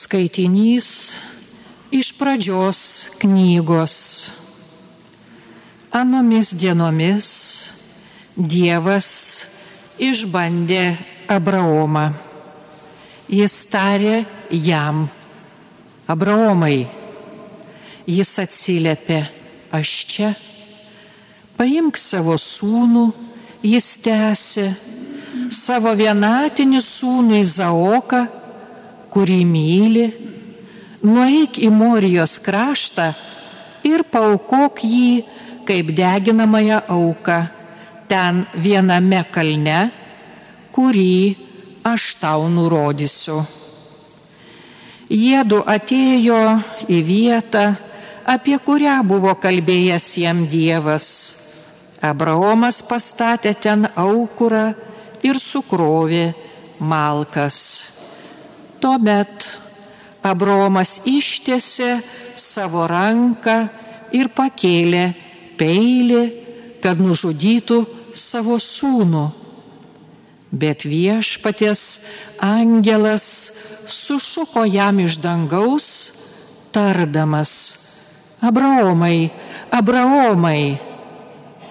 Skaitinys iš pradžios knygos. Anomis dienomis Dievas išbandė Abraomą. Jis tarė jam, Abraomai, jis atsiliepė, aš čia, paimk savo sūnų, jis tęsė, savo vienatinį sūnų Izaoką, kurį myli, nueik į Morijos kraštą ir paukok jį kaip deginamąją auką ten viename kalne, kurį aš tau nurodysiu. Jėdu atėjo į vietą, apie kurią buvo kalbėjęs jam Dievas. Abraomas pastatė ten aukurą ir sukrovė malkas. Tuomet Abraomas ištiesė savo ranką ir pakėlė peilį, kad nužudytų savo sūnų. Bet viešpaties angelas sušuko jam iš dangaus, tardamas, Abraomai, Abraomai,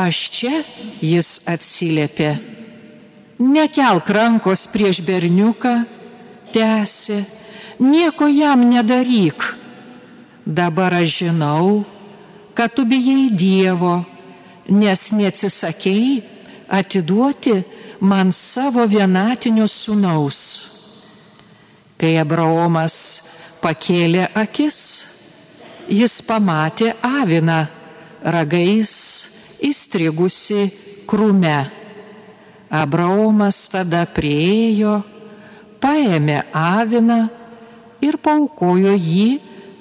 aš čia jis atsiliepė. Nekelk rankos prieš berniuką, tęsė, nieko jam nedaryk. Dabar aš žinau, kad tu bijai Dievo, nes neatsisakėjai atiduoti man savo vienatinio sūnaus. Kai Abraomas pakėlė akis, jis pamatė aviną ragais įstrigusi krūme. Abraomas tada priejo, paėmė aviną ir paukojo jį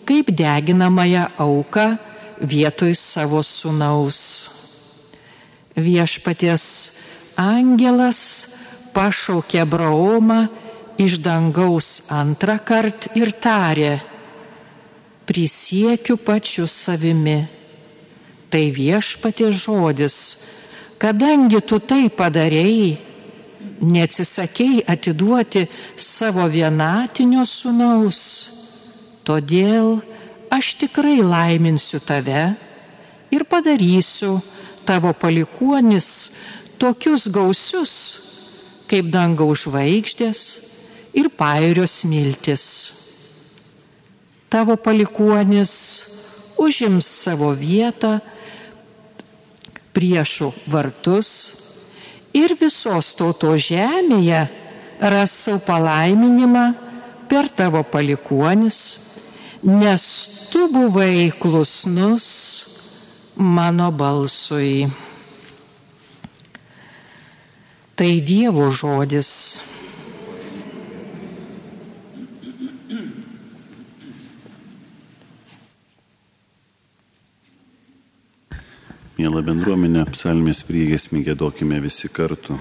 kaip deginamąją auką vietoj savo sūnaus. Viešpaties angelas pašaukė Abraomą iš dangaus antrą kartą ir tarė, prisiekiu pačiu savimi. Tai viešpatė žodis, kadangi tu tai padarėjai, neatsisakėjai atiduoti savo vienatinio sunaus, todėl aš tikrai laiminsiu tave ir padarysiu tavo palikuonis tokius gausius, kaip dangaus žvaigždės ir pairios miltis. Tavo palikuonis užims savo vietą priešų vartus ir visos tauto žemėje ras savo palaiminimą per tavo palikuonis, nes tu buvai klusnus mano balsui. Tai Dievo žodis. Mėla bendruomenė, psalmės priegesmį gėdokime visi kartu.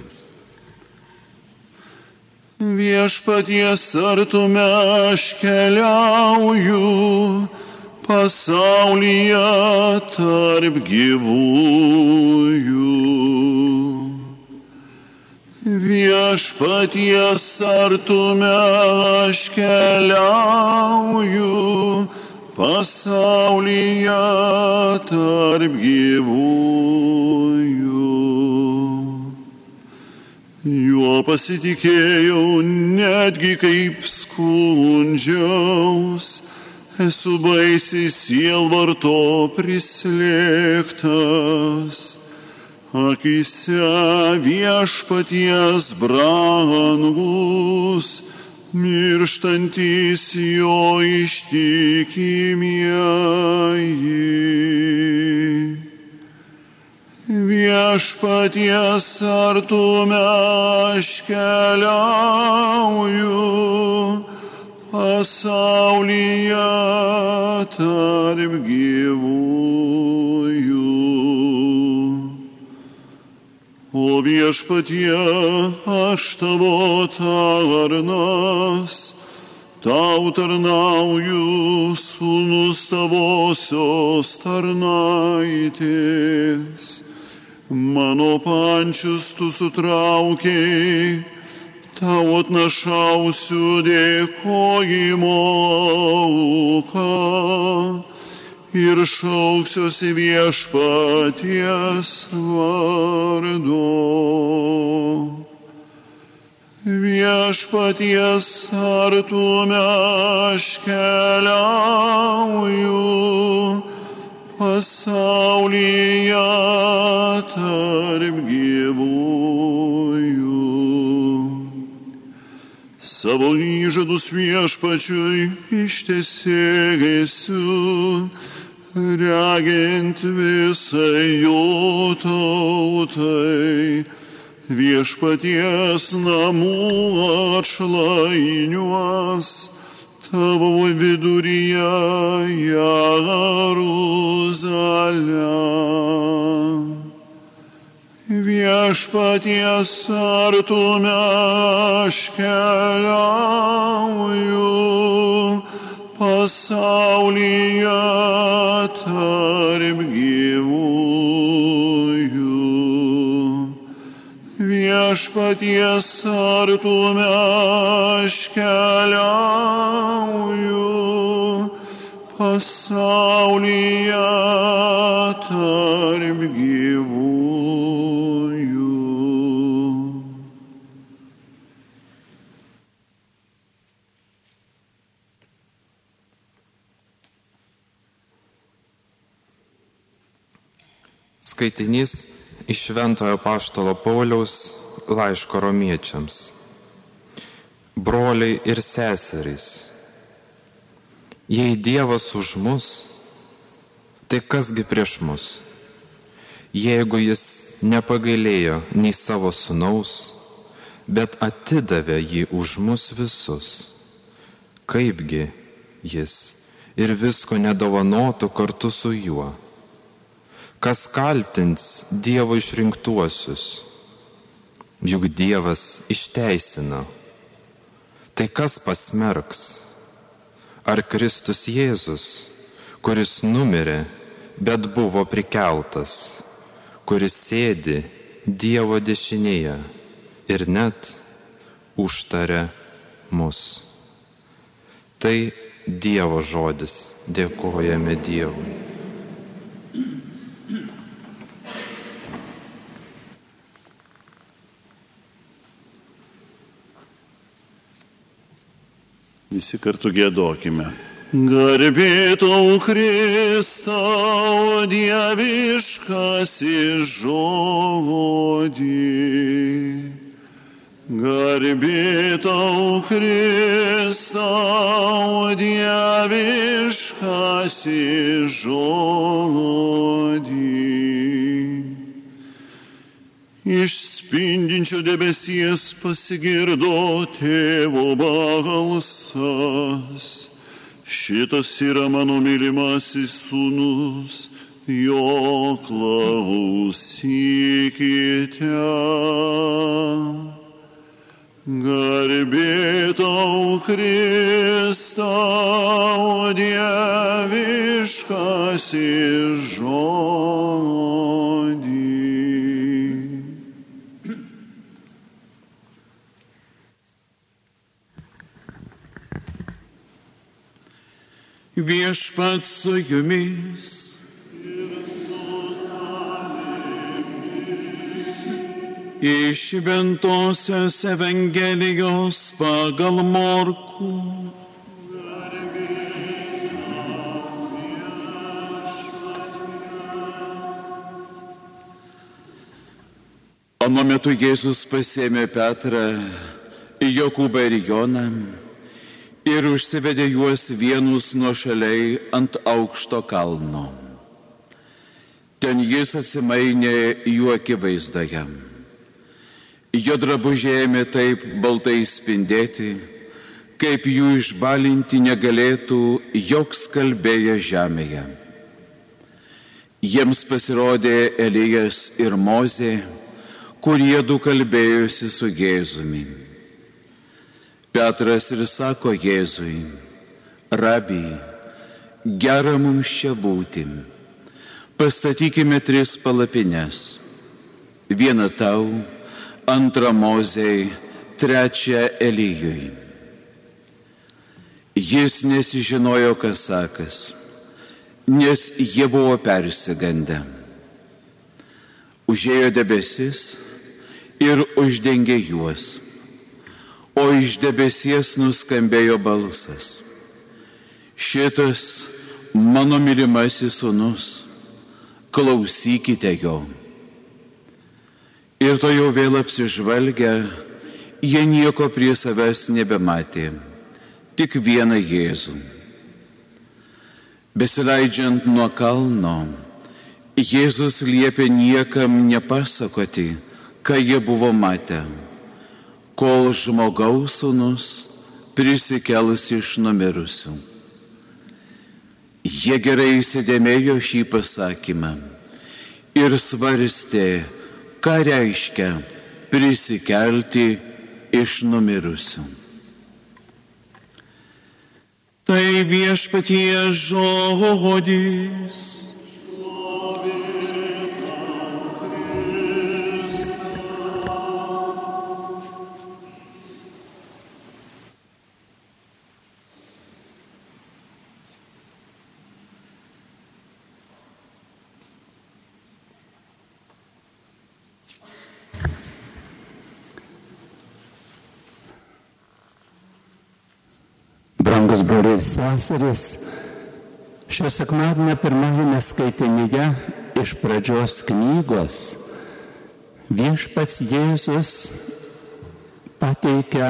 Viešpaties artume aš keliauju pasaulyje tarp gyvųjų. Viešpaties artume aš keliauju pasaulyje tarp gyvųjų. Juo pasitikėjau netgi kaip skundžiaus, esu baisiai sielvarto prislėgtas. Akise viešpaties brangus, mirštantis jo ištikimieji. Viešpaties artume aš keliauju pasaulyje tarp gyvųjų. O viešpatie aš tavo tarnas, tau tarnauju sūnus tavosios tarnaitės. Mano pančius tu sutraukiai, tau atnašausiu dėkojimo auką ir šauksiuosi viešpaties vardu. Viešpaties artume aš keliauju pasaulyje tarp gyvųjų. Savo įžadus viešpačiui ištesėgėsiu, regint visai jo tautai viešpaties namų atšlainiuos tavo viduryje Jeruzalė. Viešpaties artume aš keliauju pasaulyje tarp gyvųjų. Viešpaties artume aš keliauju pasaulyje tarp Skaitinys iš Šventojo Paštalo Pauliaus laiško romiečiams. Broliai ir seserys, jei Dievas už mus, tai kasgi prieš mus? Jeigu jis nepagailėjo nei savo sunaus, bet atidavė jį už mus visus, kaipgi jis ir visko nedovanotų kartu su juo? Kas kaltins Dievo išrinktuosius. Juk Dievas išteisino. Tai kas pasmerks? Ar Kristus Jėzus, kuris numirė, bet buvo prikeltas, kuris sėdi Dievo dešinėje ir net užtarė mus. Tai Dievo žodis. Dėkojame Dievui. Visi kartu gėdokime. Garbėtau Kristau dieviškas žodį. Garbėtau Kristau dieviškas žodį. Iš spindinčio debesies pasigirdo tėvo balsas. Šitas yra mano mylimasis sūnus, jo klausykite. Garbėtau Kristau dieviškas žodį. Viešpat su jumis. Iš Ventosios Evangelijos pagal Morkų. Anu metu Jėzus pasėmė Petrą, Jokūbą ir Joną ir užsivedė juos vienus nuošaliai ant aukšto kalno. Ten jis atsimainė jų akivaizdoje. Jo drabužėjame taip baltai spindėti, kaip jų išbalinti negalėtų joks kalbėję žemėje. Jiems pasirodė Elijas ir Mozė, kurie du kalbėjosi su Jėzumi. Petras ir sako Jėzui, rabi, gera mums čia būti. Pastatykime tris palapines. Vieną tau, antrą mozei, trečią Elyjui. Jis nesižinojo, kas sakas, nes jie buvo persigandę. Užėjo debesis ir uždengė juos, o iš debesies nuskambėjo balsas. Šitas mano mylimasis sunus, klausykite jo. Ir to jau vėl apsižvalgę, jie nieko prie savęs nebematė tik vieną Jėzų. Besileidžiant nuo kalno, Jėzus liepė niekam nepasakoti, ką jie buvo matę, kol žmogaus sūnus prisikels iš numirusių. Jie gerai įsidėmėjo šį pasakymą ir svarstė, ką reiškia prisikelti iš numirusių. Tai viešpatie žodis. Brangus broliai ir seserys, šio sekmadienio pirmajame skaitinyje iš pradžios knygos viešpats Jėzus pateikia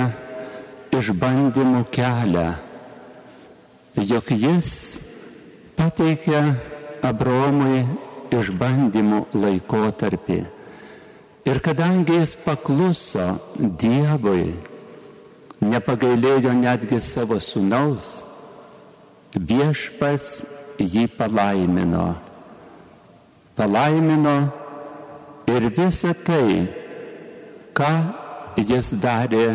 išbandymų kelią, jog jis pateikia Abromui išbandymų laikotarpį. Ir kadangi jis pakluso Dievui, nepagailėjo netgi savo sunaus, viešpats jį palaimino. Palaimino ir visą tai, ką jis darė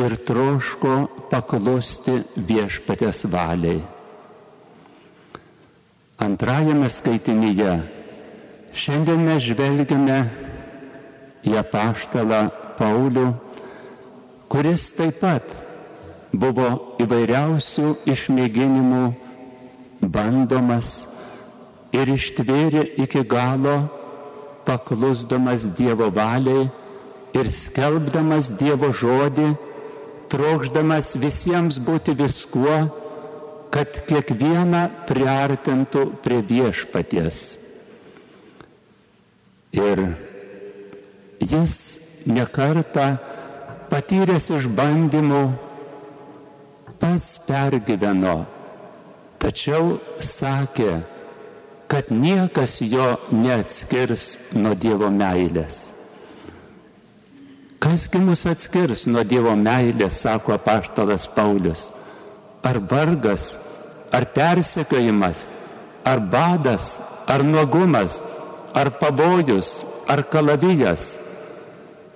ir troško paklusti viešpatės valiai. Antrajame skaitinyje šiandien mes žvelgiame į apaštalą Paulių, kuris taip pat buvo įvairiausių išmėginimų bandomas ir ištvėrė iki galo, paklusdamas Dievo valiai ir skelbdamas Dievo žodį, trokšdamas visiems būti viskuo, kad kiekvieną priartintų prie viešpaties. Ir jis nekarta patyręs išbandymų pats pergyveno, tačiau sakė, kad niekas jo neatskirs nuo Dievo meilės. Kasgi mus atskirs nuo Dievo meilės, sako apaštalas Paulius. Ar vargas, ar persekiojimas, ar badas, ar nuogumas, ar pavojus, ar kalavijas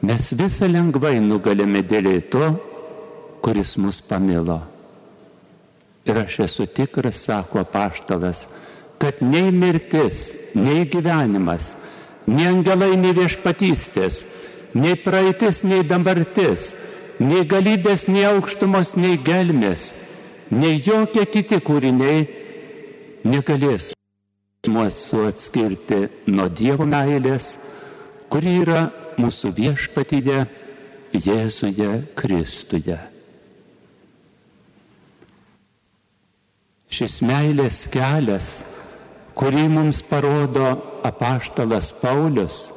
Mes visą lengvai nugalėme dėl to, kuris mus pamilo. Ir aš esu tikras, sako paštalas, kad nei mirtis, nei gyvenimas, nei angelai, nei viešpatystės, nei praeitis, nei dabartis, nei galybės, nei aukštumos, nei gelmės, nei jokie kiti kūriniai negalės mūsų atskirti nuo Dievo meilės, kuri yra mūsų viešpatyje Jėzuje Kristuje. Šis meilės kelias, kurį mums parodo apaštalas Paulius,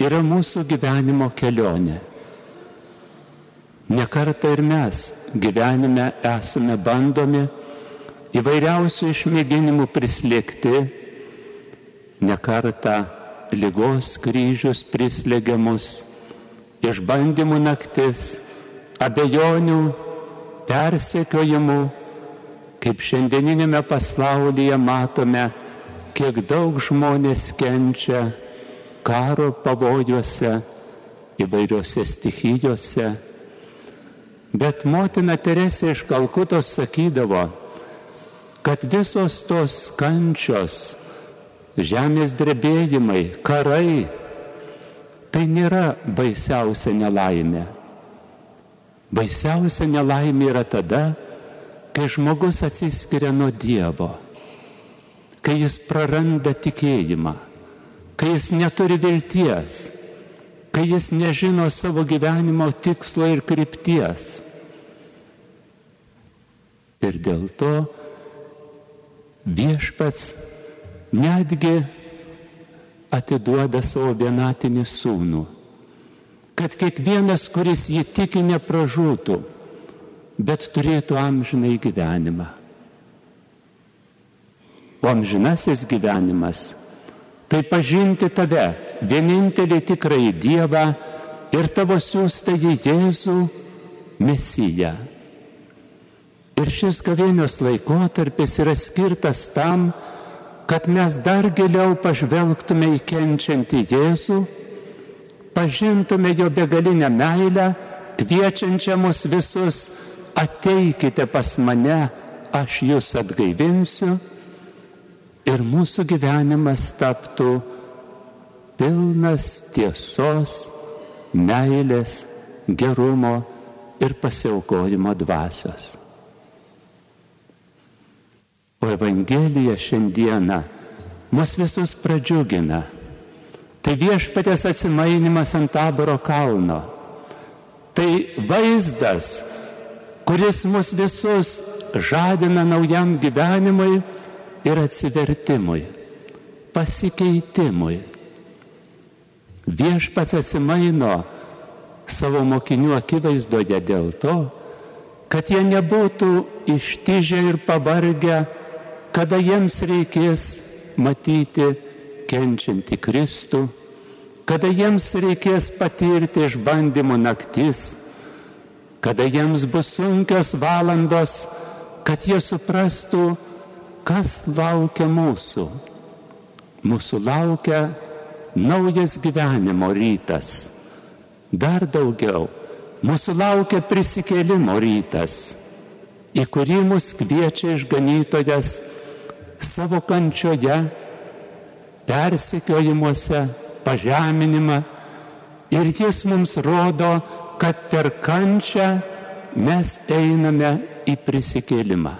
yra mūsų gyvenimo kelionė. Nekartą ir mes gyvenime esame bandomi įvairiausių išmėginimų prislėgti, nekartą lygos kryžius prislėgia mus, išbandymų naktis, abejonių, persekiojimų, kaip šiandieninėme pasaulyje matome, kiek daug žmonės kenčia karo pavojuose, įvairiuose stichijose. Bet motina Teresė iš Kalkutos sakydavo, kad visos tos kančios žemės drebėjimai, karai, tai nėra baisiausia nelaimė. Baisiausia nelaimė yra tada, kai žmogus atsiskiria nuo Dievo, kai jis praranda tikėjimą, kai jis neturi vilties, kai jis nežino savo gyvenimo tikslo ir krypties. Ir dėl to viešpats netgi atiduoda savo vienatinį sūnų, kad kiekvienas, kuris jį tiki, nepražūtų, bet turėtų amžinai gyvenimą. O amžinasis gyvenimas tai pažinti tave, vienintelį tikrąjį Dievą ir tavo siūstąjį Jėzų Mesiją. Ir šis gavėnios laikotarpis yra skirtas tam, kad mes dar giliau pažvelgtume į kenčiantį Jėzų, pažintume jo begalinę meilę, kviečiančią mus visus, ateikite pas mane, aš jūs atgaivinsiu ir mūsų gyvenimas taptų pilnas tiesos, meilės, gerumo ir pasiaukojimo dvasios. O Evangelija šiandieną mus visus pradžiugina. Tai viešpatės atsimainimas ant taboro kalno. Tai vaizdas, kuris mus visus žadina naujam gyvenimui ir atsivertimui, pasikeitimui. Viešpats atsimaino savo mokinių akivaizdoje dėl to, kad jie nebūtų ištižę ir pavargę, kada jiems reikės matyti kenčiantį Kristų, kada jiems reikės patirti išbandymų naktis, kada jiems bus sunkios valandos, kad jie suprastų, kas laukia mūsų? Mūsų laukia naujas gyvenimo rytas. Dar daugiau, mūsų laukia prisikėlimo rytas, į kurį mus kviečia išganytojas savo kančioje, persikiojimuose, pažeminimą ir jis mums rodo, kad per kančią mes einame į prisikėlimą.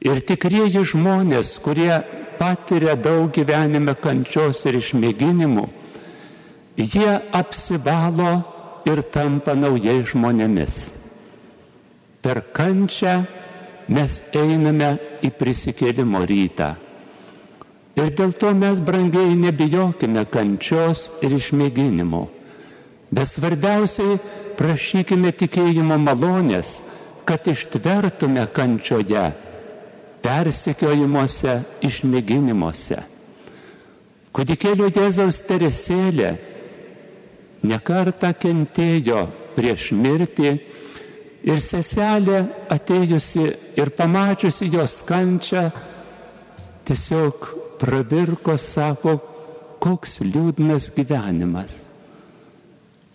Ir tikrieji žmonės, kurie patiria daug gyvenime kančios ir išmėginimų, jie apsivalo ir tampa naujai žmonėmis. Per kančią mes einame į prisikėlimo rytą. Ir dėl to mes brangiai nebijokime kančios ir išmėginimų. Bet svarbiausiai prašykime tikėjimo malonės, kad ištvertume kančioje persikiojimuose, išmėginimuose. Kudikėlio Jėzaus teresėlė nekarta kentėjo prieš mirtį ir seselė atėjusi ir pamačiusi jos kančią, tiesiog pravirko, sako, koks liūdnas gyvenimas.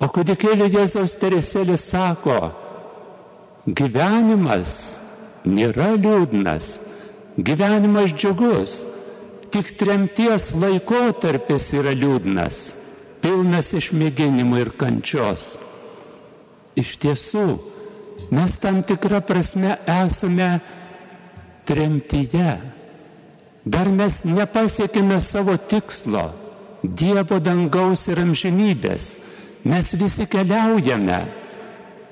O kudikėlio Jėzaus teresėlė sako, gyvenimas nėra liūdnas, Gyvenimas džiugus, tik tremties laikotarpis yra liūdnas, pilnas išmėginimų ir kančios. Iš tiesų, mes tam tikrą prasme esame tremtyje. Dar mes nepasiekime savo tikslo - Dievo dangaus ir amžinybės. Mes visi keliaujame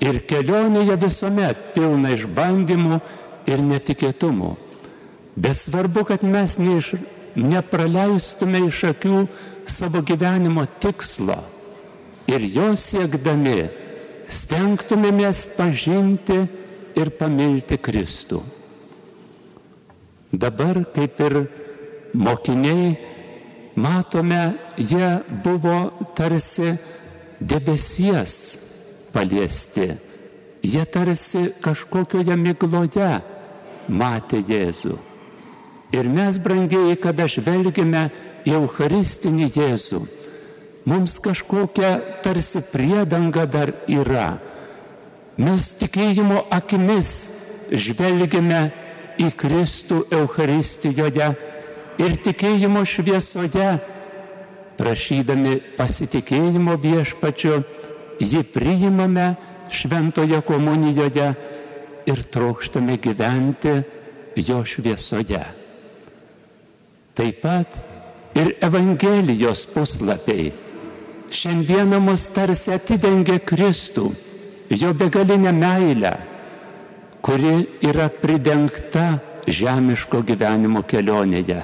ir kelionėje visuomet pilna išbandymų ir netikėtumų. Bet svarbu, kad mes neiš, nepraleistume iš akių savo gyvenimo tikslo ir jo siekdami stengtumėmės pažinti ir pamilti Kristų. Dabar kaip ir mokiniai, matome, jie buvo tarsi debesies paliesti. Jie tarsi kažkokioje migloje matė Jėzų. Ir mes, brangiai, kada žvelgime į Eucharistinį Jėzų, mums kažkokia tarsi priedanga dar yra. Mes tikėjimo akimis žvelgiame į Kristų Eucharistijoje ir tikėjimo šviesoje, prašydami pasitikėjimo viešpačiu, jį priimame šventoje komunijoje ir trokštame gyventi jo šviesoje. Taip pat ir Evangelijos puslapiai šiandieną mus tarsi atidengia Kristų, jo begalinę meilę, kuri yra pridengta žemiško gyvenimo kelionėje.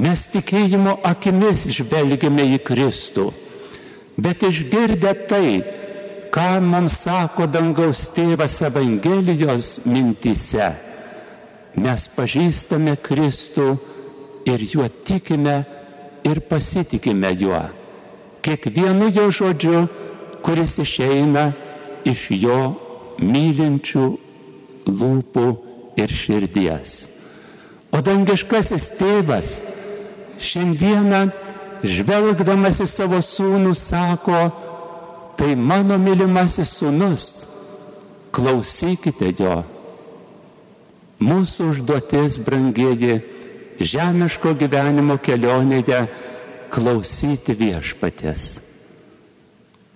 Mes tikėjimo akimis žvelgiame į Kristų, bet išgirdę tai, ką mums sako dangaus tėvas Evangelijos mintise, mes pažįstame Kristų ir juo tikime ir pasitikime juo kiekvienu jo žodžiu, kuris išeina iš jo mylinčių lūpų ir širdies. O dangiškasis tėvas šiandieną, žvelgdamas į savo sūnų, sako, tai mano mylimasis sūnus, klausykite jo. Mūsų užduotis, brangieji, žemiško gyvenimo kelionėje klausyti viešpatės.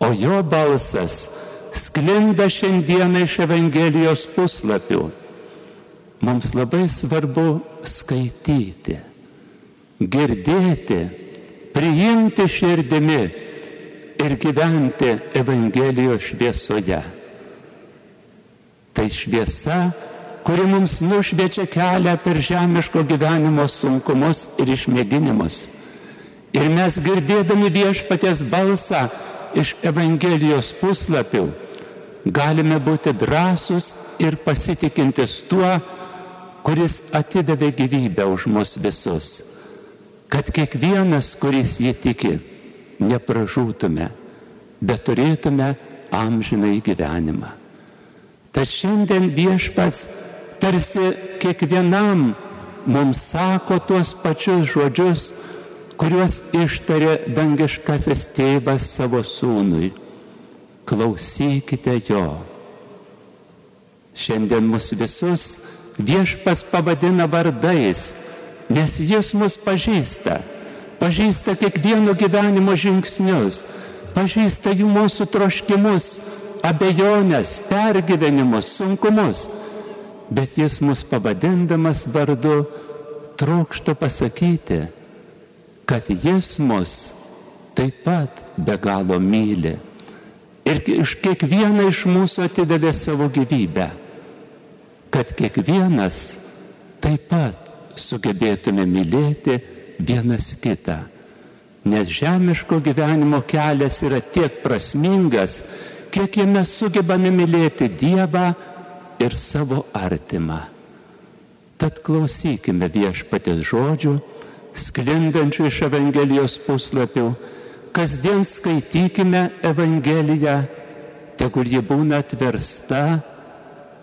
O jo balsas sklinda šiandieną iš Evangelijos puslapių. Mums labai svarbu skaityti, girdėti, priimti širdimi ir gyventi Evangelijos šviesoje. Tai šviesa, kuri mums nušviečia kelią per žemiško gyvenimo sunkumus ir išmėginimus. Ir mes girdėdami viešpatės balsą iš Evangelijos puslapių galime būti drąsūs ir pasitikintis tuo, kuris atidavė gyvybę už mus visus. Kad kiekvienas, kuris jį tiki, nepražūtume, bet turėtume amžinai gyvenimą. Tad šiandien viešpats tarsi kiekvienam mums sako tuos pačius žodžius, kuriuos ištarė dangiškasis tėvas savo sūnui. Klausykite jo. Šiandien mus visus viešpas pavadina vardais, nes jis mus pažįsta. Pažįsta kiekvieno gyvenimo žingsnius, pažįsta jų mūsų troškimus, abejonės, pergyvenimus, sunkumus. Bet jis mus pavadindamas vardu trokšta pasakyti, kad jis mus taip pat be galo myli. Ir iš kiekvieną iš mūsų atidavė savo gyvybę, kad kiekvienas taip pat sugebėtume mylėti vienas kitą. Nes žemiško gyvenimo kelias yra tiek prasmingas, kiek jame sugebame mylėti Dievą ir savo artimą. Tad klausykime viešpatės žodžių sklindančių iš Evangelijos puslapių. Kasdien skaitykime Evangeliją, tegul ji būna atversta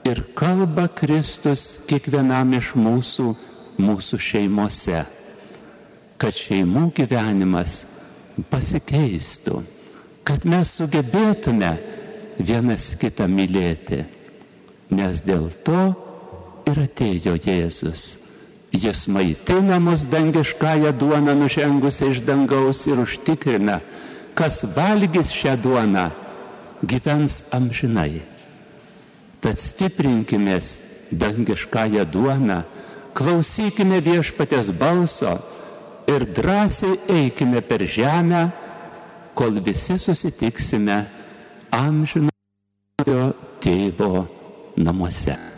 ir kalba Kristus kiekvienam iš mūsų, mūsų šeimose, kad šeimų gyvenimas pasikeistų, kad mes sugebėtume vienas kitą mylėti, nes dėl to ir atėjo Jėzus Jis maitina mus dangiškąją duoną nužengusią iš dangaus ir užtikrina, kas valgys šią duoną, gyvens amžinai. Tad stiprinkimės dangiškąją duoną, klausykime viešpatės balso ir drąsiai eikime per žemę, kol visi susitiksime amžinojo tėvo namuose.